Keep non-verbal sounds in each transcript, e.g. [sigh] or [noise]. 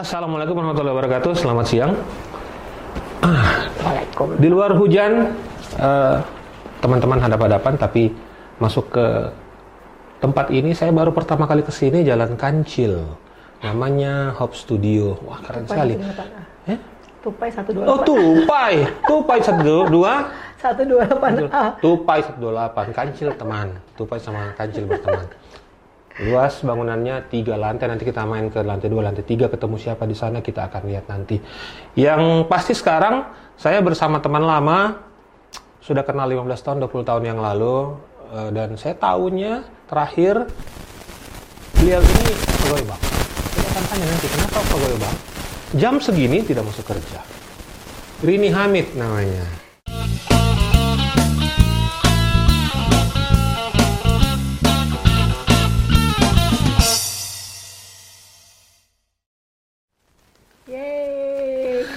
Assalamualaikum warahmatullahi wabarakatuh. Selamat siang. Waalaikumsalam. Di luar hujan, eh, teman-teman hadap-hadapan, tapi masuk ke tempat ini saya baru pertama kali ke sini Jalan Kancil. Namanya Hop Studio. Wah keren sekali. Eh? Tupai satu dua Oh tupai, tupai satu dua, satu dua delapan A. tupai satu dua delapan, kancil teman, tupai sama kancil berteman. Luas bangunannya tiga lantai, nanti kita main ke lantai dua, lantai tiga, ketemu siapa di sana kita akan lihat nanti. Yang pasti sekarang saya bersama teman lama, sudah kenal 15 tahun, 20 tahun yang lalu, eh, dan saya tahunya terakhir beliau ini pegawai bank. Kita akan tanya nanti kenapa pegawai bank jam segini tidak masuk kerja. Rini Hamid namanya.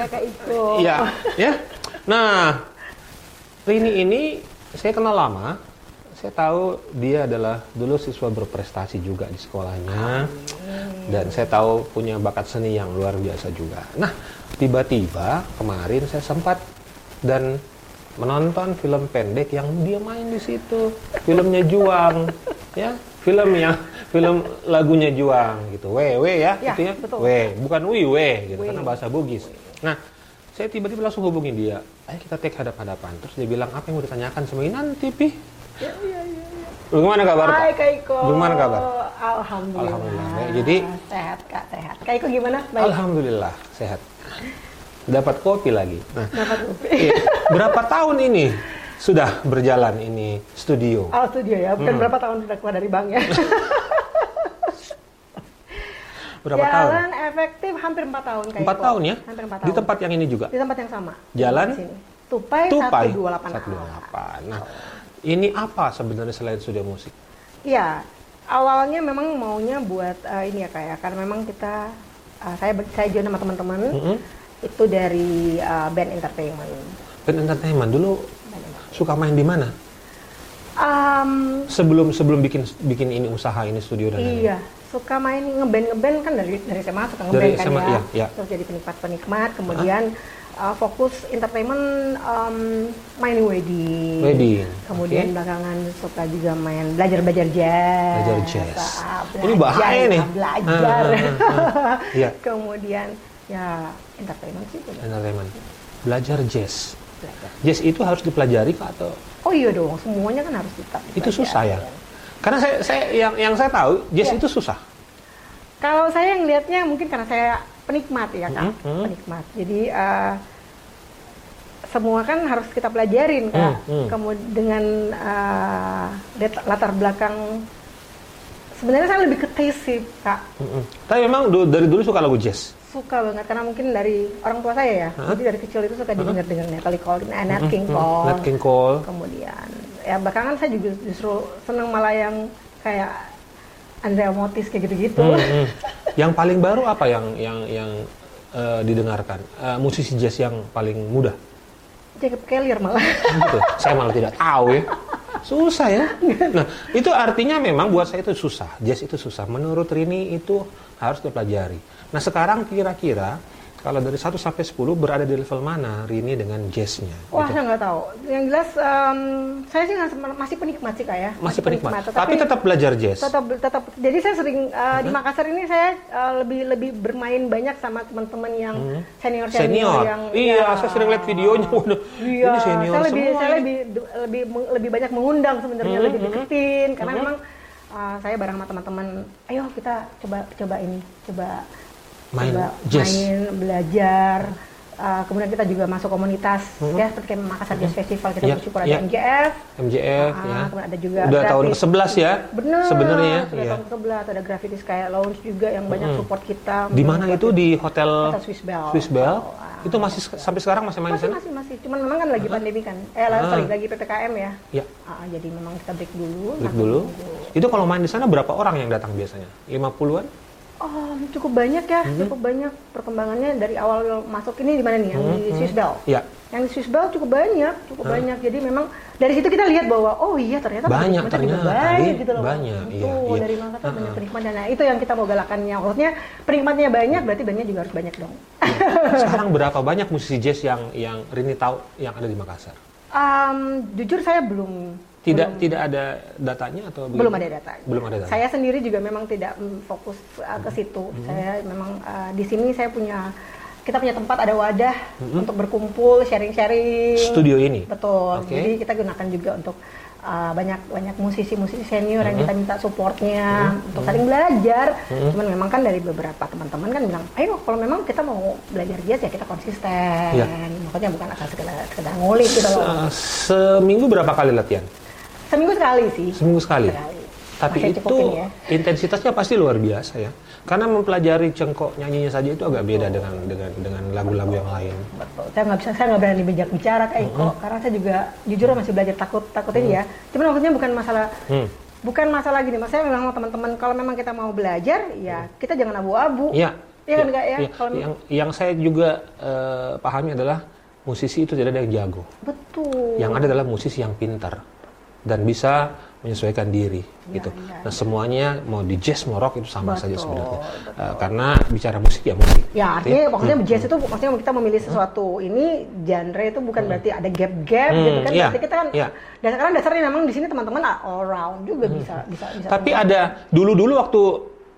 Kakak Iko. Iya, ya. Nah, Rini ini saya kenal lama. Saya tahu dia adalah dulu siswa berprestasi juga di sekolahnya. Dan saya tahu punya bakat seni yang luar biasa juga. Nah, tiba-tiba kemarin saya sempat dan menonton film pendek yang dia main di situ. Filmnya Juang, ya. Film yang film lagunya Juang gitu. WW ya, Ya, gitu ya. betul. W, bukan wi we gitu Wi. karena bahasa Bugis. Nah, saya tiba-tiba langsung hubungin dia. Ayo kita take hadap-hadapan. Terus dia bilang, apa yang mau ditanyakan sama ini nanti, Pi? Ya, ya, ya. Bagaimana kabar, Pak? Hai Kak Iko. Bagaimana kabar? Alhamdulillah. Alhamdulillah. Baik, jadi- sehat Kak, sehat. Kak Iko gimana? Baik. Alhamdulillah, sehat. Dapat kopi lagi. Nah, Dapat kopi. iya. berapa tahun ini sudah berjalan ini studio? Oh studio ya, Hmm. bukan berapa tahun sudah keluar dari bank ya. [laughs] Berapa tahun? Jalan efektif hampir 4 tahun Kak Empat Iko. tahun ya? Hampir 4 tahun. Di tempat yang ini juga? Di tempat yang sama. Jalan? Tupai, Tupai 128 A. 128. Nah, ini apa sebenarnya selain studio musik? Iya, awalnya memang maunya buat eh, ini ya kayak karena memang kita eh, saya saya join sama teman-teman Mm-mm. itu dari eh, band entertainment. Band entertainment dulu suka main di mana? Um, Sebelum sebelum bikin bikin ini usaha ini studio dan iya, suka main ngeband ngeband kan dari dari SMA suka ngeband Dari kan SMA, ya. iya, iya. Terus jadi penikmat penikmat, kemudian eh, fokus entertainment um, main wedding. Wedding, Kemudian oke. belakangan suka juga main belajar belajar jazz. Belajar jazz. Ah, Ini bahaya nih. Belajar. Ah, ah, ah. [laughs] Iya. Kemudian ya entertainment sih udah entertainment. Belajar jazz. belajar. Jazz itu harus dipelajari Kak, atau Oh iya dong, semuanya kan harus tetap. itu susah ya? Karena saya, saya yang yang saya tahu jazz Iya. itu susah. Kalau saya ngelihatnya mungkin karena saya penikmat ya kak, Mhm, mhm. penikmat. Jadi eh, semua kan harus kita pelajarin kak. Hmm, hmm. Kemudian dengan lat- latar belakang sebenarnya saya lebih ke taste sih kak. Mm-mm. Tapi memang du- dari dulu suka lagu jazz. Suka banget karena mungkin dari orang tua saya ya. Hah? Jadi dari kecil itu suka didengar dengar Natalie Cole, nah, Nat King Mm, Cole. Nat King Cole. Kemudian ya belakangan saya juga justru senang malah yang kayak Andrea Motis kayak gitu-gitu. Mm, mm. Yang paling baru apa yang yang yang eh, didengarkan? Eh, musisi jazz yang paling mudah? Jacob Collier malah. gitu. saya malah tidak tahu ya. Susah ya. Nah, itu artinya memang buat saya itu susah. Jazz itu susah. Menurut Rini itu harus dipelajari. Nah, sekarang kira-kira kalau dari 1 sampai 10 berada di level mana Rini dengan jazznya? Wah, Gitu. saya nggak tahu. Yang jelas, em, saya sih masih penikmat sih kak ya. Masih penikmat. tetapi Tapi tetap belajar jazz. tetap tetap. Jadi saya sering eh, di Makassar ini saya eh, lebih lebih bermain banyak sama teman-teman yang senior Hmm. Senior. yang iya, ya, saya sering lihat videonya. Waduh, Iya, ini senior saya lebih semua. saya lebih lebih lebih banyak mengundang sebenarnya Hmm, lebih deketin karena memang uh, saya bareng sama teman-teman, ayo kita coba coba ini, coba Main coba jazz. main belajar. Uh, kemudian kita juga masuk komunitas ya seperti kayak Makassar Jazz Festival kita Iya, bersyukur ada MJF MJF Ah, ya. kemudian ada juga Udah tahun grafis. ke-11 ya. bener Sebenarnya sudah ya. tahun ke-11 ada grafis kayak lounge juga yang banyak Mm-mm. support kita Di mana itu di hotel Hotel Swiss Bell. Swiss Bell? Oh, ah. Itu masih sampai sekarang masih main di masih sana? masih masih cuman memang kan lagi pandemi kan eh Ah. sorry lagi ppkm ya Ya. Ah, jadi memang kita break dulu. Break dulu. nunggu. Itu kalau main di sana berapa orang yang datang biasanya? 50-an? Oh, cukup banyak ya, Hmm. cukup banyak perkembangannya dari awal masuk ini di mana nih? Yang di Hmm, Swiss Bell. Ya, Yang di Swiss Bell cukup banyak, cukup banyak. Jadi memang dari situ kita lihat bahwa oh iya ternyata Banyak, ternyata. banyak gitu loh. banyak, iya, iya. dari Makassar banyak Uh-uh. penikmatnya. Nah, itu yang kita mau galakannya. Maksudnya penikmatnya banyak berarti bandnya juga harus banyak dong. sekarang berapa banyak musisi jazz yang yang Rini tahu yang ada di Makassar? Um, jujur saya belum Tidak tidak ada datanya atau belum ada data. Belum ada data. Saya sendiri juga memang tidak fokus uh, ke situ. Hmm. Saya memang uh, di sini saya punya kita punya tempat ada wadah Hmm. untuk berkumpul, sharing-sharing. Studio ini. Betul. Oke. Jadi kita gunakan juga untuk uh, banyak banyak musisi-musisi senior yang Hmm. kita minta supportnya untuk saling belajar. Cuman memang kan dari beberapa teman-teman kan bilang, ayo kalau memang kita mau belajar jazz ya kita konsisten. Iya. Maksudnya bukan asal sekedar, sekedar ngulik gitu loh. Se- seminggu berapa kali latihan? Seminggu sekali sih. Seminggu sekali. Sekali. Tapi Masih itu ya. intensitasnya pasti luar biasa ya. Karena mempelajari cengkok nyanyinya saja itu agak beda dengan dengan dengan lagu-lagu yang lain. Betul. Saya nggak bisa, saya nggak berani bijak bicara kayak Eko karena saya juga jujur masih belajar takut takut ini ya. Cuman maksudnya bukan masalah Hmm. bukan masalah gini, maksudnya memang teman-teman kalau memang kita mau belajar ya kita jangan abu-abu. Iya. Iya kan enggak ya? Iya. Kalau Yang yang saya juga eh, pahami adalah musisi itu tidak ada yang jago. betul. Yang ada adalah musisi yang pintar dan bisa menyesuaikan diri gitu. iya, Nah, semuanya mau di jazz mau rock itu sama saja Betul, sebenarnya. Eh, karena bicara musik ya musik. Ya artinya maksudnya jazz itu maksudnya kita memilih sesuatu ini genre itu bukan berarti ada gap-gap Hmm, gitu kan. iya, Berarti kita kan iya. dan sekarang dasarnya memang di sini teman-teman all round juga bisa bisa bisa. Tapi ada dulu-dulu waktu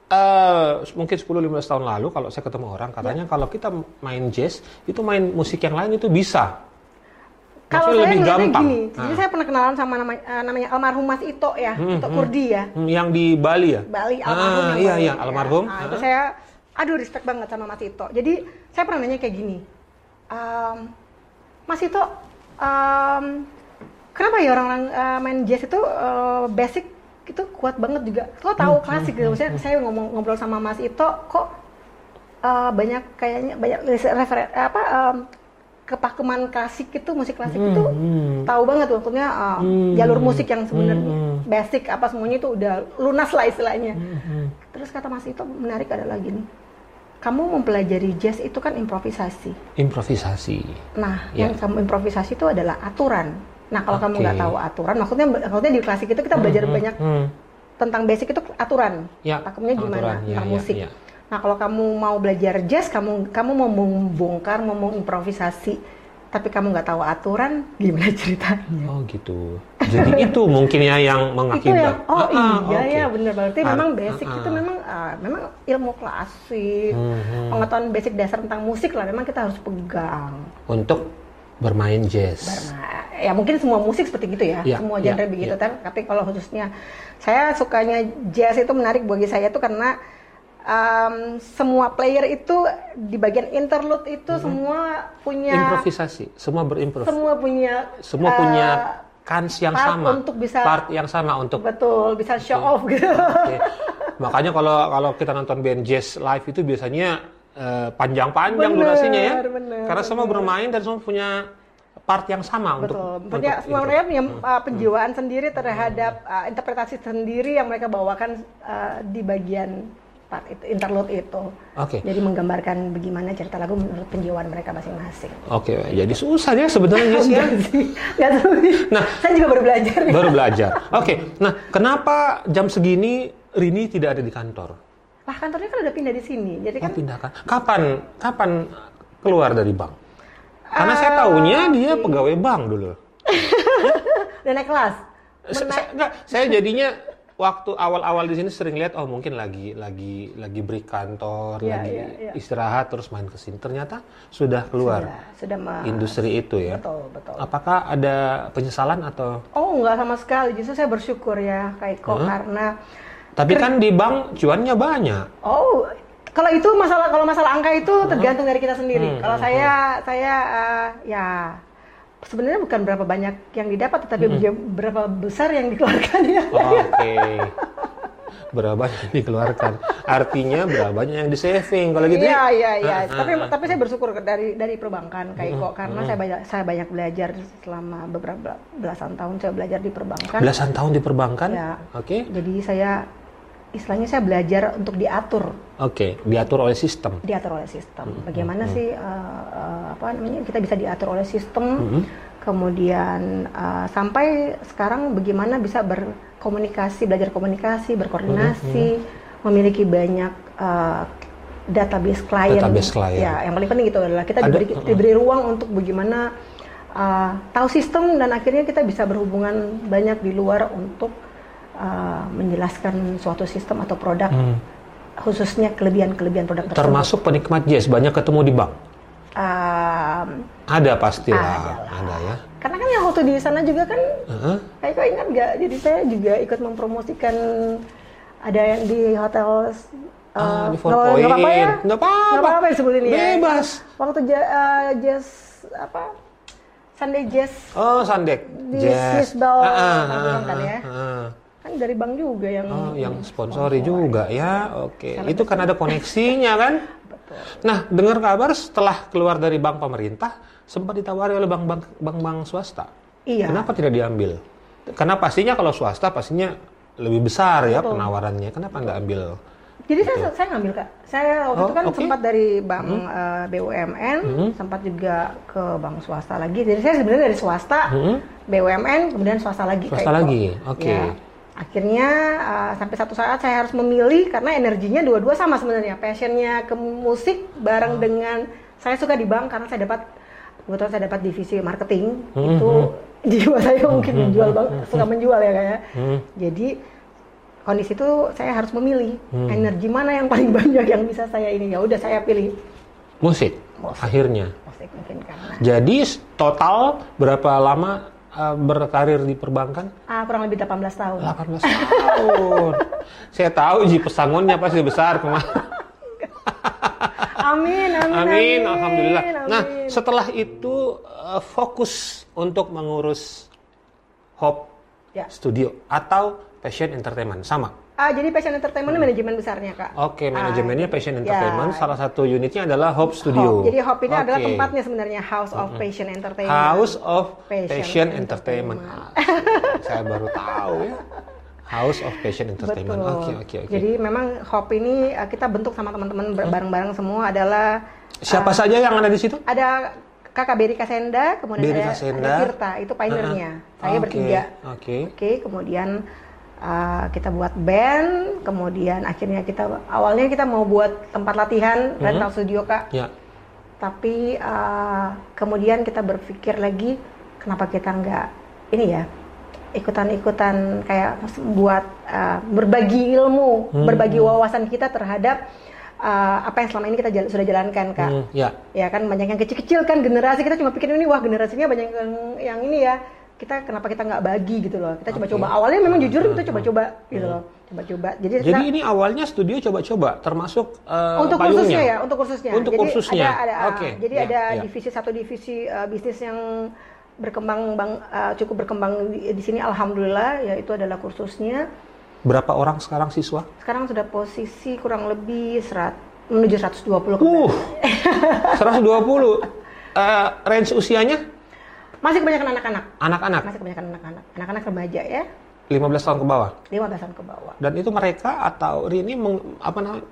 eh, mungkin 10-15 tahun lalu kalau saya ketemu orang katanya Ya. kalau kita main jazz itu main musik yang lain itu bisa. Kalau saya lebih gampang. gini, Nah. jadi saya pernah kenalan sama namanya, eh, namanya almarhum Mas Ito ya, Ito Kurdi ya, Hmm, Yang di Bali ya? Bali Ah, almarhum. yang iya iya ya. almarhum. Nah, itu Ah. saya, aduh respect banget sama Mas Ito. Jadi saya pernah nanya kayak gini, "Ehm, Mas Ito, em, kenapa ya orang-orang eh, main jazz itu eh, basic itu kuat banget juga? Lo tahu Hmm, klasik gitu, Maksudnya saya ngomong ngobrol sama Mas Ito, kok eh, banyak kayaknya banyak referen apa em, kepakeman klasik itu musik klasik itu hmm. tahu banget maksudnya uh, Hmm. jalur musik yang sebenarnya Hmm. basic apa semuanya itu udah lunas lah istilahnya. Hmm. Terus kata Mas itu menarik adalah gini, kamu mempelajari jazz itu kan improvisasi. Improvisasi. Nah, Ya. yang kamu improvisasi itu adalah aturan. Nah, kalau kamu Oke. nggak tahu aturan, maksudnya maksudnya di klasik itu kita belajar Hmm, banyak hmm. tentang basic itu aturan. Ya, Pakemnya gimana, aturan. Ya, tentang ya, musik. Ya. Nah, kalau kamu mau belajar jazz, kamu kamu mau membongkar, mau mengimprovisasi, tapi kamu nggak tahu aturan, gimana [laughs] ceritanya? Oh gitu. Jadi itu mungkin ya yang itu mengakibat. yang oh Ah, ah, iya oke. ya bener berarti Ah, memang basic ah, itu ah. memang ah, memang ilmu klasik Hmm, hmm. pengetahuan basic dasar tentang musik lah memang kita harus pegang Untuk bermain jazz. Nah, ya mungkin semua musik seperti gitu ya, Iya, semua iya, genre begitu. iya. Tapi, tapi kalau khususnya saya sukanya jazz itu menarik bagi saya tuh karena um, semua player itu di bagian interlude itu semua punya Improvisasi. Semua berimprov. semua punya Semua uh, punya kans yang part sama. untuk bisa- part yang sama untuk betul bisa show off gitu. Oke. Makanya kalau kalau kita nonton band jazz live itu biasanya eh, panjang-panjang Bener, durasinya ya. bener, Karena semua bermain dan semua punya part yang sama untuk Betul. untuk Punya, semua mereka punya uh, penjiwaan sendiri terhadap uh, interpretasi sendiri yang mereka bawakan uh, di bagian part itu, interlude itu. Oke. Jadi menggambarkan bagaimana cerita lagu menurut penjiwaan mereka masing-masing. Oke, jadi susah ya sebenarnya [laughs] ya. Sih, enggak sulit. Nah. saya juga baru belajar. Baru belajar. Oke. Nah, kenapa jam segini Rini tidak ada di kantor? Lah kantornya kan udah pindah di sini. Jadi Oh, kan pindahkan. Kapan kapan keluar dari bank? Karena saya tahunya dia pegawai bank dulu. [laughs] udah naik kelas. Sa- sa- enggak, saya jadinya waktu awal-awal di sini sering lihat oh mungkin lagi lagi lagi break kantor, Iya, lagi iya, iya. istirahat terus main ke sini. Ternyata sudah keluar Sudah, sudah industri itu ya. Betul, betul. Apakah ada penyesalan atau Oh, enggak sama sekali. Justru saya bersyukur ya, Kak Iko, karena tapi kan di bank cuannya banyak. Oh, kalau itu masalah kalau masalah angka itu tergantung dari kita sendiri. Hmm, Kalau saya saya eh, ya sebenarnya bukan berapa banyak yang didapat, tetapi Hmm. bega- berapa besar yang dikeluarkan ya. Oke. berapa banyak yang dikeluarkan? Artinya berapa banyak yang di saving kalau gitu Iya ya? iya iya. Ah, Tapi ah, ah. tapi saya bersyukur dari dari perbankan kayak kok karena saya banyak saya banyak belajar selama beberapa belasan tahun saya belajar di perbankan. Belasan tahun di perbankan? Ya. Oke. Jadi saya istilahnya saya belajar untuk diatur Oke, diatur oleh sistem. diatur oleh sistem. Hmm, Bagaimana sih uh, uh, apa namanya kita bisa diatur oleh sistem, Hmm. kemudian uh, sampai sekarang bagaimana bisa berkomunikasi, belajar komunikasi, berkoordinasi, Hmm, memiliki banyak uh, database klien. Database klien. Ya, yang paling penting itu adalah kita Ada- diberi, diberi ruang untuk bagaimana uh, tahu sistem dan akhirnya kita bisa berhubungan banyak di luar untuk uh, menjelaskan suatu sistem atau produk Hmm. khususnya kelebihan-kelebihan produk tersebut. Termasuk penikmat jazz banyak ketemu di bank. Um, Ada pastilah, Ada lah. ada ya. karena kan yang waktu di sana juga kan, Heeh. kayak kau ingat nggak? Jadi saya juga ikut mempromosikan ada yang di hotel. Ah, uh, di Four apa-apa ya? Point. Nggak apa-apa. Nggak apa-apa disebutin ya. Bebas. Waktu ja- uh, jazz apa? Sunday Jazz Oh. Di Jazz. Swiss Bell Ah, ah, Pavilion ah, kan ya? ah, ah. Kan dari bank juga yang Oh, yang sponsori juga ya. Oke. Sangat Itu kan ada koneksinya kan? [laughs] Betul. Nah, dengar kabar setelah keluar dari bank pemerintah sempat ditawari oleh bank-bank bank-bank swasta. Iya. Kenapa tidak diambil? Karena pastinya kalau swasta pastinya lebih besar ya Betul. penawarannya. Kenapa nggak ambil? Jadi saya saya ngambil kak. Saya waktu Oh, itu kan oke. sempat dari bank eh, BUMN, sempat juga ke bank swasta lagi. Jadi saya sebenarnya dari swasta, Hmm. BUMN, kemudian swasta lagi. Swasta kayak lagi, itu. oke. Ya. Akhirnya eh, sampai satu saat saya harus memilih karena energinya dua-dua sama sebenarnya. Passionnya ke musik Oh. bareng dengan saya suka di bank karena saya dapat kebetulan saya dapat divisi marketing Hmm, itu [laughs] jiwa saya mungkin menjual bank suka menjual ya kayak. Hmm. Jadi kondisi itu saya harus memilih Hmm. energi mana yang paling [laughs] banyak yang bisa saya ini ya udah saya pilih Musik. Musik. Akhirnya. musik mungkin karena Jadi total berapa lama uh, berkarir di perbankan? ah, kurang lebih 18 tahun 18 tahun. Saya tahu Ji pesangonnya pasti besar kemarin. [laughs] amin amin Amin, alhamdulillah. Nah, amin. setelah itu uh, fokus untuk mengurus Hope Ya. Studio atau Passion Entertainment sama. Ah jadi passion entertainment manajemen besarnya kak Oke, Ah, manajemennya Passion Entertainment. ya. Salah satu unitnya adalah Hope Studio. Hope. Jadi Hope ini adalah Oke. tempatnya sebenarnya House of Passion Entertainment. House of Passion Passion, Entertainment. Ah, saya baru tahu ya. House of Passion Entertainment. Oke, oke, oke. Jadi memang Hope ini uh, kita bentuk sama teman-teman ber- bareng-bareng semua adalah Siapa ah. saja yang ada di situ? ada Kakak Beri Kasenda, kemudian Beri ada, Kasenda. ada Tirta, itu pioneernya. Ah, Saya oke, bertiga. Oke. Oke, kemudian uh, kita buat band, kemudian akhirnya kita awalnya kita mau buat tempat latihan rental studio kak, Ya. tapi uh, kemudian kita berpikir lagi kenapa kita nggak ini ya ikutan-ikutan kayak buat uh, berbagi ilmu, Hmm. berbagi wawasan kita terhadap uh, apa yang selama ini kita jala- sudah jalankan kak. Hmm, ya. Ya kan banyak yang kecil-kecil kan generasi kita cuma pikir ini wah generasinya banyak yang, yang ini ya. Kita kenapa kita nggak bagi gitu loh. Kita coba-coba. Awalnya memang jujur kita coba-coba gitu loh. Coba-coba. Jadi. Jadi kita, ini awalnya studio coba-coba, termasuk eh, untuk payungnya? kursusnya ya, untuk kursusnya. Untuk jadi kursusnya. Ada, ada, Oke, Jadi ya, ada ya. divisi satu divisi uh, bisnis yang berkembang bang, uh, cukup berkembang di, di sini alhamdulillah yaitu adalah kursusnya. Berapa orang sekarang siswa? Sekarang sudah posisi kurang lebih serat, menuju 120 ke Uh, 120. [laughs] Eh, range usianya Masih kebanyakan anak-anak. anak-anak, Masih kebanyakan anak-anak. Anak-anak remaja ya. 15 tahun ke bawah. 15 tahun ke bawah. Dan itu mereka atau Rini meng- apa namanya?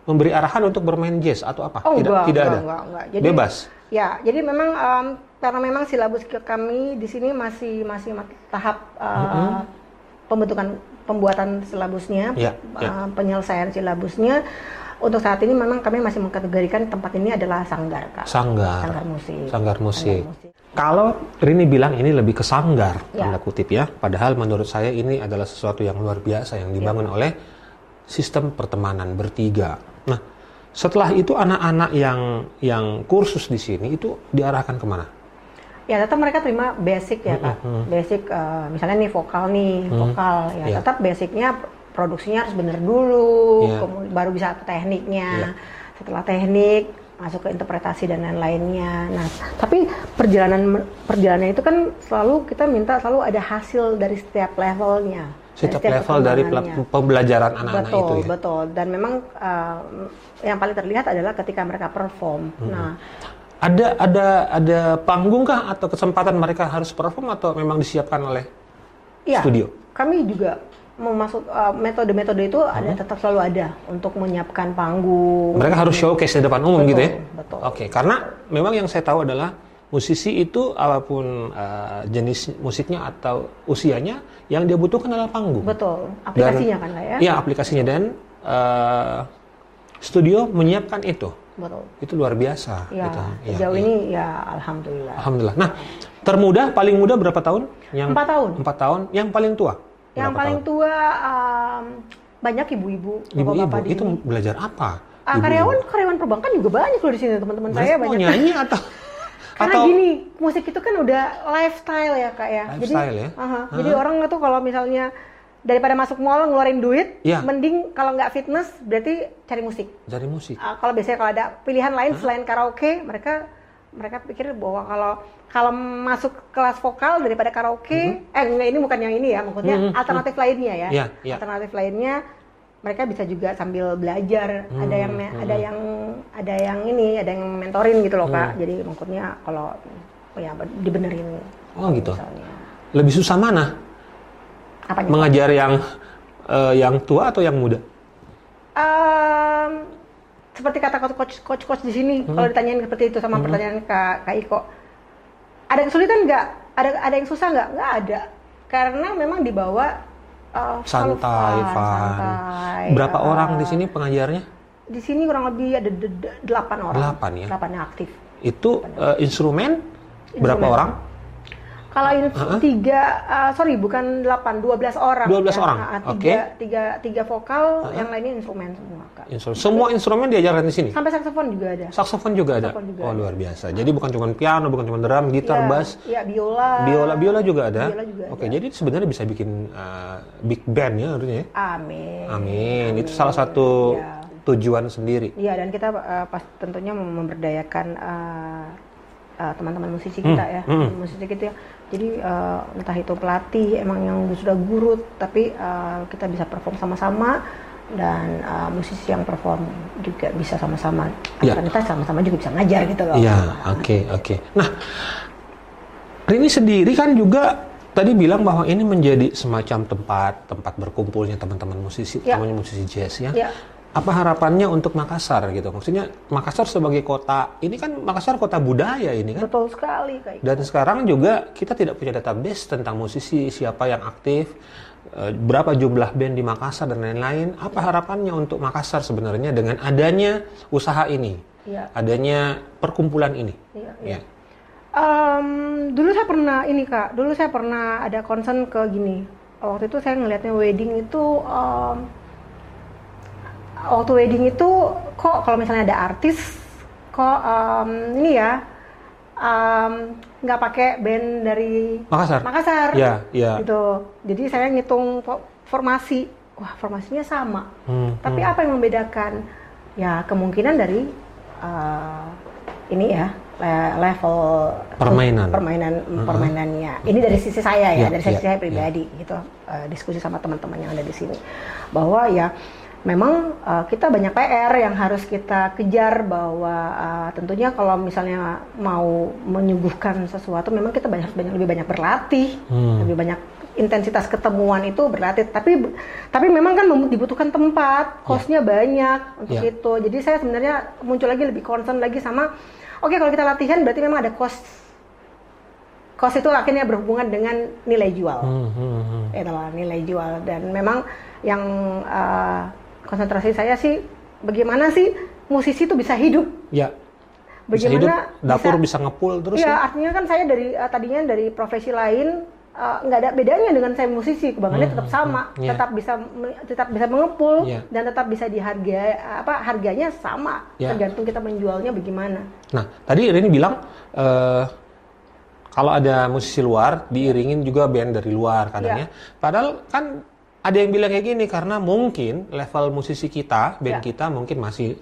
memberi arahan untuk bermain jazz atau apa? Oh tidak enggak, tidak enggak, ada. enggak, enggak. Jadi, Bebas. Ya, jadi memang em, karena memang silabus kami di sini masih masih ma- tahap uh, pembentukan pembuatan silabusnya, Ya, ya. uh, penyelesaian silabusnya. Untuk saat ini memang kami masih mengkategorikan tempat ini adalah sanggar, Kak. Sanggar. Sanggar musik. Sanggar musik. Sanggar musik. Kalau Rini bilang ini lebih ke sanggar, Ya. tanda kutip ya. Padahal menurut saya ini adalah sesuatu yang luar biasa yang dibangun Ya. oleh sistem pertemanan bertiga. Nah, setelah itu anak-anak yang yang kursus di sini itu diarahkan ke mana? Ya tetap mereka terima basic ya kak, basic eh, misalnya nih vokal nih vokal ya Iya. tetap basicnya produksinya harus bener dulu, Iya. kemudian baru bisa ke tekniknya, Iya. setelah teknik masuk ke interpretasi dan lain-lainnya. Nah tapi perjalanan perjalanan itu kan selalu kita minta selalu ada hasil dari setiap levelnya, dari Setiap level dari pembelajaran anak-anak betul, itu ya. Betul, Dan memang eh, yang paling terlihat adalah ketika mereka perform. Nah, Ada ada ada panggung kah atau kesempatan mereka harus perform atau memang disiapkan oleh iya. studio? Kami juga memasuk uh, metode-metode itu ada tetap selalu ada untuk menyiapkan panggung. Mereka harus showcase di depan umum Betul, gitu ya. betul. Oke, karena memang yang saya tahu adalah musisi itu apa pun uh, jenis musiknya atau usianya yang dia butuhkan adalah panggung. Betul. Aplikasinya Dan- kan lah ya. Iya, aplikasinya dan uh, studio menyiapkan itu. Betul. Itu luar biasa Ya, gitu. Iya, sejauh iya. ini ya alhamdulillah. Alhamdulillah. Nah, termuda paling muda berapa tahun? Yang Empat tahun. Empat tahun. Yang paling tua? Yang paling tahun? tua um, banyak ibu-ibu, Ibu-ibu itu sini. belajar apa? Ah, Ibu-ibu. karyawan karyawan perbankan juga banyak loh di sini teman-teman saya Mereka mau banyak. nyanyi atau [laughs] Karena atau gini, musik itu kan udah lifestyle ya kak ya. Lifestyle jadi, ya? aha, jadi orang tuh kalau misalnya daripada masuk mall ngeluarin duit, Iya. mending kalau nggak fitness berarti cari musik. dari musik? Ah, kalau biasanya kalau ada pilihan lain selain karaoke, mereka mereka pikir bahwa kalau kalau masuk kelas vokal daripada karaoke, eh enggak ini bukan yang ini ya, maksudnya Mhm, alternatif lainnya ya. Iya, iya. Alternatif lainnya mereka bisa juga sambil belajar. Ada yang Hmm, ada yang ada yang ini, ada yang mentorin gitu loh Hmm. kak. Jadi maksudnya kalau ya dibenerin Oh gitu. misalnya. Lebih susah mana? Apanya? Mengajar yang eh, yang tua atau yang muda? Em, seperti kata coach coach coach di sini Hmm. kalau ditanyain seperti itu sama pertanyaan kak kak Iko ada kesulitan nggak ada ada yang susah nggak nggak ada karena memang dibawa selalu Santai, fun, fun. santai. Berapa Eh, orang di sini pengajarnya? di sini kurang lebih ada delapan orang Delapan ya? delapan yang aktif Itu eh, instrumen berapa Instrumen. orang? Kalau ini tiga eh, sorry bukan delapan dua belas orang 12 ya. orang, oke. tiga, tiga tiga vokal yang lainnya instrumen semua kak Instrumen. Semua instrumen diajarkan di sini. sampai saksofon juga ada Saksofon juga ada. Saksofon juga oh luar biasa. Jadi bukan cuma piano, bukan cuma drum, gitar, Iya, bass, iya, biola biola, biola juga ada. Biola juga Oke, jadi sebenarnya bisa bikin eh, big band ya harusnya. ya? Amin. Amin. Itu salah satu Iya. tujuan sendiri. Iya dan kita uh, pas tentunya mem- memberdayakan uh, uh, teman-teman musisi kita ya, hmm. musisi kita. Jadi uh, entah itu pelatih emang yang sudah guru, tapi uh, kita bisa perform sama-sama dan uh, musisi yang perform juga bisa sama-sama. Karena kita sama-sama juga bisa ngajar gitu loh. Iya, oke, oke. Nah, Rini sendiri kan juga tadi bilang bahwa ini menjadi semacam tempat tempat berkumpulnya teman-teman musisi, Ya. namanya musisi jazz ya. Ya. Apa harapannya untuk Makassar gitu? Maksudnya Makassar sebagai kota, ini kan Makassar kota budaya ini kan. Betul sekali kayak. Dan sekarang juga kita tidak punya database tentang musisi, siapa yang aktif, eh, berapa jumlah band di Makassar dan lain-lain. Apa harapannya untuk Makassar sebenarnya dengan adanya usaha ini, Iya. adanya perkumpulan ini? Iya, Ya. Em, dulu saya pernah ini kak, dulu saya pernah ada concern ke gini. Waktu itu saya ngelihatnya wedding itu, em, waktu wedding itu kok kalau misalnya ada artis, kok em, ini ya nggak pakai band dari Makassar. Makassar, Ya, ya. gitu. Jadi saya ngitung fo- formasi, wah formasinya sama. Hmm, Tapi apa yang membedakan? Ya kemungkinan dari uh, ini ya le- level Permainan. permainan permainannya. Ini dari sisi saya ya, Ya, dari sisi ya, saya pribadi gitu. Uh, diskusi sama teman-teman yang ada di sini bahwa ya memang uh, kita banyak PR yang harus kita kejar bahwa uh, tentunya kalau misalnya mau menyuguhkan sesuatu memang kita banyak harus banyak lebih banyak berlatih, Hmm. lebih banyak intensitas ketemuan itu berlatih. Tapi tapi memang kan dibutuhkan tempat kosnya banyak untuk Ya. itu. Jadi saya sebenarnya muncul lagi lebih concern lagi sama oke kalau kita latihan berarti memang ada kos kos itu akhirnya berhubungan dengan nilai jual. Hmm, hmm, hmm. itu loh, nilai jual. Dan memang yang uh, konsentrasi saya sih bagaimana sih musisi itu bisa hidup Ya. Bisa hidup, bagaimana dapur bisa, ngepul terus Iya, ya. artinya kan saya dari uh, tadinya dari profesi lain uh, nggak ada bedanya dengan saya musisi, kebanggaannya tetap sama, iya. tetap bisa tetap bisa mengepul Iya. dan tetap bisa dihargai apa harganya sama, Iya. tergantung kita menjualnya bagaimana. Nah, tadi Rini bilang eh, kalau ada musisi luar diiringin juga band dari luar kadangnya. Padahal kan ada yang bilang kayak gini karena mungkin level musisi kita, band Ya. kita mungkin masih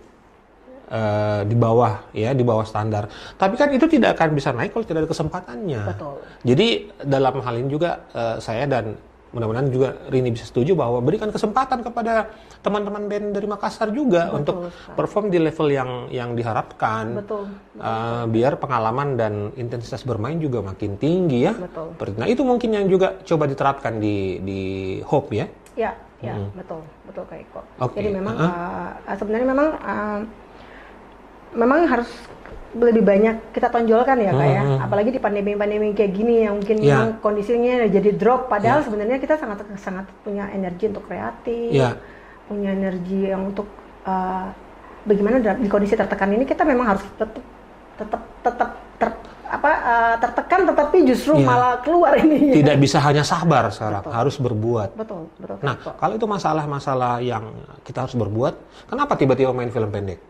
eh, di bawah ya, di bawah standar. Tapi kan itu tidak akan bisa naik kalau tidak ada kesempatannya. Betul. Jadi dalam hal ini juga eh, saya dan mudah-mudahan juga Rini bisa setuju bahwa berikan kesempatan kepada teman-teman band dari Makassar juga untuk perform di level yang yang diharapkan. Betul. Uh, biar pengalaman dan intensitas bermain juga makin tinggi ya. Betul. Nah itu mungkin yang juga coba diterapkan di di Hope ya. Ya, ya, betul, betul kayak kok. Oke, Jadi memang uh-huh. uh, sebenarnya memang uh, memang harus lebih banyak kita tonjolkan ya kak ya. Mhm. Apalagi di pandemi-pandemi kayak gini yang mungkin Ya. memang kondisinya jadi drop. Padahal Ya. sebenarnya kita sangat sangat punya energi untuk kreatif, Ya. punya energi yang untuk uh, bagaimana di kondisi tertekan ini kita memang harus tetap tetap tetap ter- apa uh, tertekan tetapi justru Ya. malah keluar ini. Tidak bisa hanya sabar sekarang, Betul. harus berbuat. Betul, betul. Nah, Iko. kalau itu masalah-masalah yang kita harus berbuat, kenapa tiba-tiba main film pendek?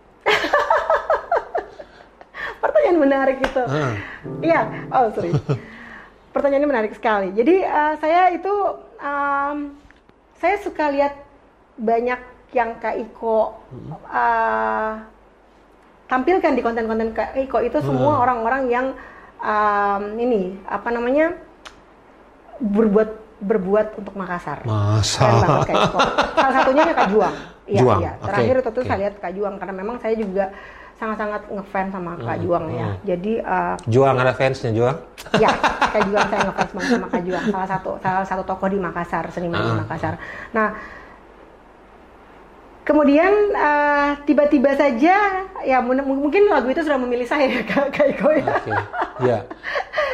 Pertanyaan menarik itu. Ah. Iya, oh sorry. [laughs] Pertanyaannya menarik sekali. Jadi uh, saya itu, um, saya suka lihat banyak yang Kak Iko uh, tampilkan di konten-konten Kak Iko itu semua orang-orang yang um, ini apa namanya berbuat berbuat untuk Makassar. Masa? Salah satunya Kak Juang. [laughs] Iya, Juang, iya. Terakhir itu tuh oke. saya lihat Kak Juang karena memang saya juga sangat-sangat ngefans sama Kak Juang ya. Jadi uh, Juang ada fansnya Juang? ya [laughs] Kak Juang saya ngefans banget sama Kak Juang. Salah satu salah satu tokoh di Makassar, seniman di Ah. Makassar. Nah, kemudian uh, tiba-tiba saja ya mun- mungkin lagu itu sudah memilih saya ya Kak, Kak Iko ya. Oke. Ya. [laughs]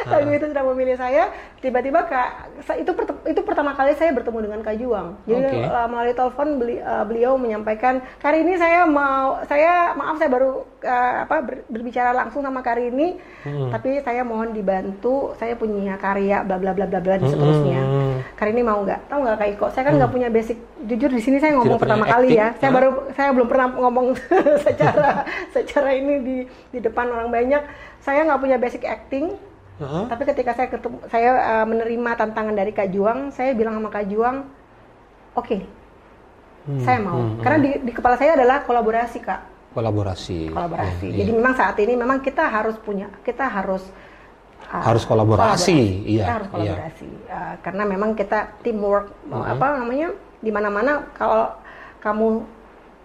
lagu itu sudah memilih saya tiba-tiba kak itu itu pertama kali saya bertemu dengan Kak Juang jadi Oke. uh, melalui telepon beli- uh, beliau menyampaikan kali ini saya mau saya maaf saya baru uh, apa ber- berbicara langsung sama Kak ini Hmm. tapi saya mohon dibantu saya punya karya bla bla bla bla bla dan seterusnya Hmm. Kak ini mau nggak? Tahu nggak Kak Iko? Saya kan nggak punya basic. Jujur di sini saya ngomong Tidak pertama kali acting, ya saya baru saya belum pernah ngomong [laughs] secara secara ini di di depan orang banyak. Saya nggak punya basic acting. Heeh. tapi ketika saya ketemu, saya uh, menerima tantangan dari Kak Juang, saya bilang sama Kak Juang, oke, Hmm, saya mau. hmm, Karena di, di kepala saya adalah kolaborasi Kak, Kolaborasi. kolaborasi. Iya, Jadi iya. memang saat ini memang kita harus punya, kita harus Harus kolaborasi, iya, Kita harus iya. kolaborasi. Uh, karena memang kita teamwork, mau apa namanya, di mana-mana kalau kamu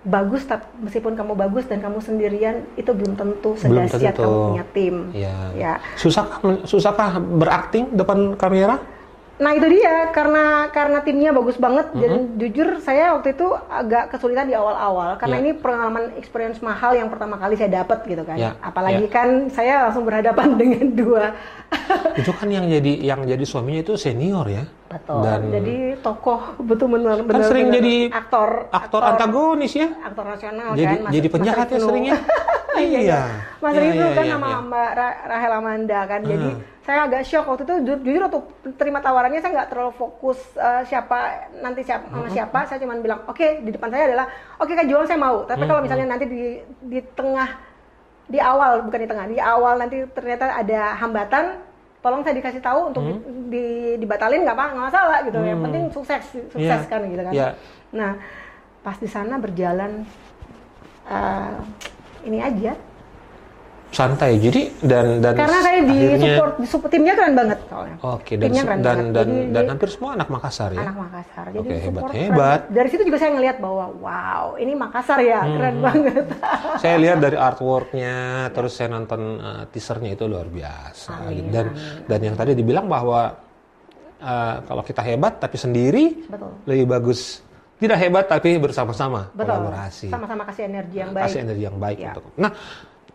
bagus, tapi meskipun kamu bagus dan kamu sendirian, itu belum tentu sedahsyat kamu punya tim. Iya. Ya. Susah susahkah berakting depan kamera? Nah itu dia karena karena timnya bagus banget Mm-hmm. dan jujur saya waktu itu agak kesulitan di awal-awal karena Ya. ini pengalaman experience mahal yang pertama kali saya dapat gitu kan. Ya, Apalagi ya. kan saya langsung berhadapan [laughs] dengan dua itu kan yang jadi yang jadi suaminya itu senior ya. betul. Dan Jadi tokoh betul benar benar sering benar jadi aktor aktor antagonis ya. aktor nasional Jadi kan. Mas- jadi Mas penjahat ya seringnya. [laughs] iya. Mas Iya, Wisnu iya, kan iya, sama iya. Mbak Ra- Rahel Amanda kan. Jadi saya agak shock waktu itu ju- jujur waktu terima tawarannya saya nggak terlalu fokus eh, siapa nanti siapa sama Hmm. siapa. Saya cuma bilang oke di depan saya adalah oke Kak Juang saya mau. Tapi Hmm, kalau misalnya nanti di di tengah di awal bukan di tengah di awal nanti ternyata ada hambatan tolong saya dikasih tahu untuk di, di- dibatalin nggak apa nggak masalah gitu. Yang Hmm. penting sukses sukses Iya, kan gitu kan. Iya. nah pas di sana berjalan eh, ini aja Santai. Jadi dan dan karena saya di akhirnya- support support timnya keren banget soalnya Oke, dan timnya keren dan banget. dan, Jadi dan hampir semua anak Makassar ya. anak Makassar jadi Oke, hebat, keren. hebat. dari situ juga saya ngelihat bahwa wow ini Makassar ya Hmm. keren banget [laughs] saya lihat dari artworknya, terus saya nonton uh, teasernya itu luar biasa. Amin, dan dan yang tadi dibilang bahwa uh, kalau kita hebat tapi sendiri betul lebih bagus tidak hebat tapi bersama-sama kolaborasi. sama-sama kasih energi yang baik Kasih energi yang baik Ya. untuk. Nah,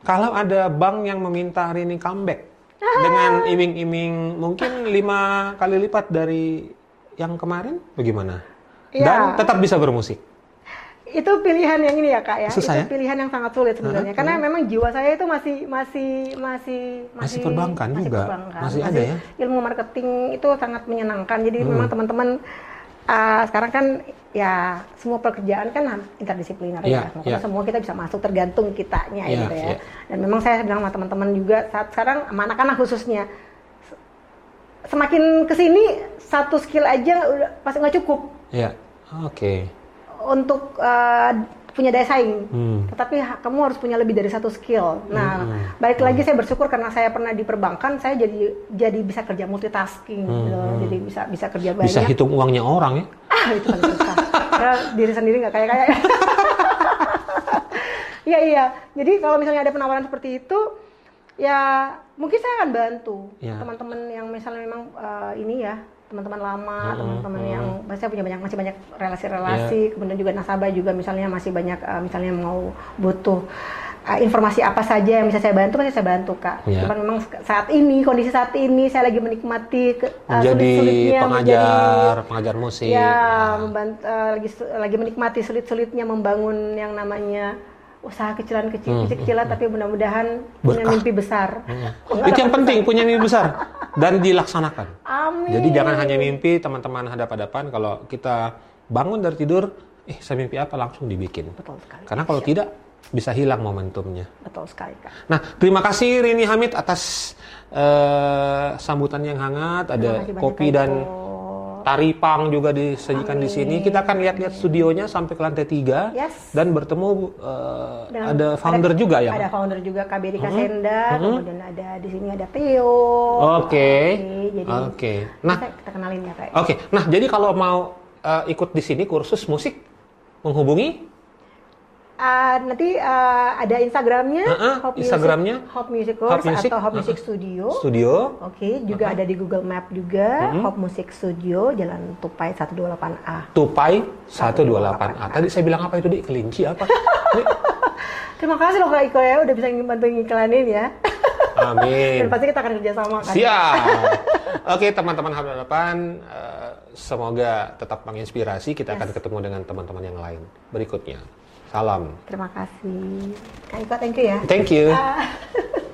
kalau ada bank yang meminta hari ini comeback [laughs] dengan iming-iming mungkin lima kali lipat dari yang kemarin, bagaimana? Ya. Dan tetap bisa bermusik. itu pilihan yang ini ya kak ya Susah itu ya? pilihan yang sangat sulit sebenarnya Hah? karena memang jiwa saya itu masih masih masih Masih perbankan masih juga? perbankan. Masih ada ya? ilmu marketing itu sangat menyenangkan jadi Hmm. memang teman-teman uh, sekarang kan ya semua pekerjaan kan interdisipliner Iya, ya iya. semua kita bisa masuk tergantung kitanya Iya, gitu ya iya. dan memang saya bilang sama teman-teman juga saat sekarang anak-anak khususnya semakin ke sini satu skill aja udah pasti nggak cukup Ya, oke. untuk uh, punya daya saing. Hmm. Tetapi ha- kamu harus punya lebih dari satu skill. Nah, Hmm. balik lagi saya bersyukur karena saya pernah di perbankan, saya jadi jadi bisa kerja multitasking, gitu. jadi bisa bisa kerja banyak. Hmm, Bisa hitung uangnya orang ya? Ah, itu paling susah. Karena diri sendiri nggak kayak kayak. [laughs] Iya iya. Jadi kalau misalnya ada penawaran seperti itu, ya mungkin saya akan bantu Ya. teman-teman yang misalnya memang uh, ini ya teman-teman lama, Hmm, teman-teman yang saya punya banyak masih banyak relasi-relasi, Iya. kemudian juga nasabah juga misalnya masih banyak eh, misalnya mau butuh eh, informasi apa saja yang bisa saya bantu pasti saya bantu kak. Iya. Cuman memang saat ini kondisi saat ini saya lagi menikmati ke, eh, Menjadi sulit-sulitnya pengajar, pengajar musik. ya Nah, memban- eh, lagi lagi menikmati sulit-sulitnya membangun yang namanya usaha kecilan kecil kecilan tapi mudah-mudahan punya Hmm. Mimpi besar. [laughs] Enggak Itu yang penting punya mimpi besar dan dilaksanakan. Amin. Jadi jangan hanya mimpi teman-teman hadap-hadapan kalau kita bangun dari tidur, eh saya mimpi apa langsung dibikin. Betul sekali. Karena kalau tidak bisa hilang momentumnya. Betul sekali kak. Nah, terima kasih Rini Hamid atas eh, sambutan yang hangat. Ada kopi dan Tari pang juga disajikan di sini. Kita akan lihat-lihat studionya sampai ke lantai tiga Yes. dan bertemu eh, Dan ada founder juga ya. Ada founder juga KBD Mm-hmm. Kasenda, kemudian ada di sini ada Theo. Oke. jadi Oke. Nah, kita, kita kenalin ya. Oke, nah jadi kalau mau eh, ikut di sini kursus musik menghubungi Ah, nanti ah, ada Instagramnya, Heeh, Hop Music- Instagramnya, Hop Music Hop Music, atau Hop heeh. Music Studio. studio. Oke, juga ada di Google Map juga, Hop Music Studio, Jalan Tupai 128A. Tupai 128A. Tadi saya bilang apa itu di kelinci apa? [laughs] Terima kasih loh Kak Iko ya, udah bisa bantu ngiklanin ya. Dan amin. pasti kita akan kerjasama kan. Siap. [laughs] Oke, teman-teman hadapan eh, semoga tetap menginspirasi. Kita akan ketemu dengan teman-teman yang lain berikutnya. Salam. Terima kasih. Kak Iko, thank you ya. Thank you. Ah. [laughs]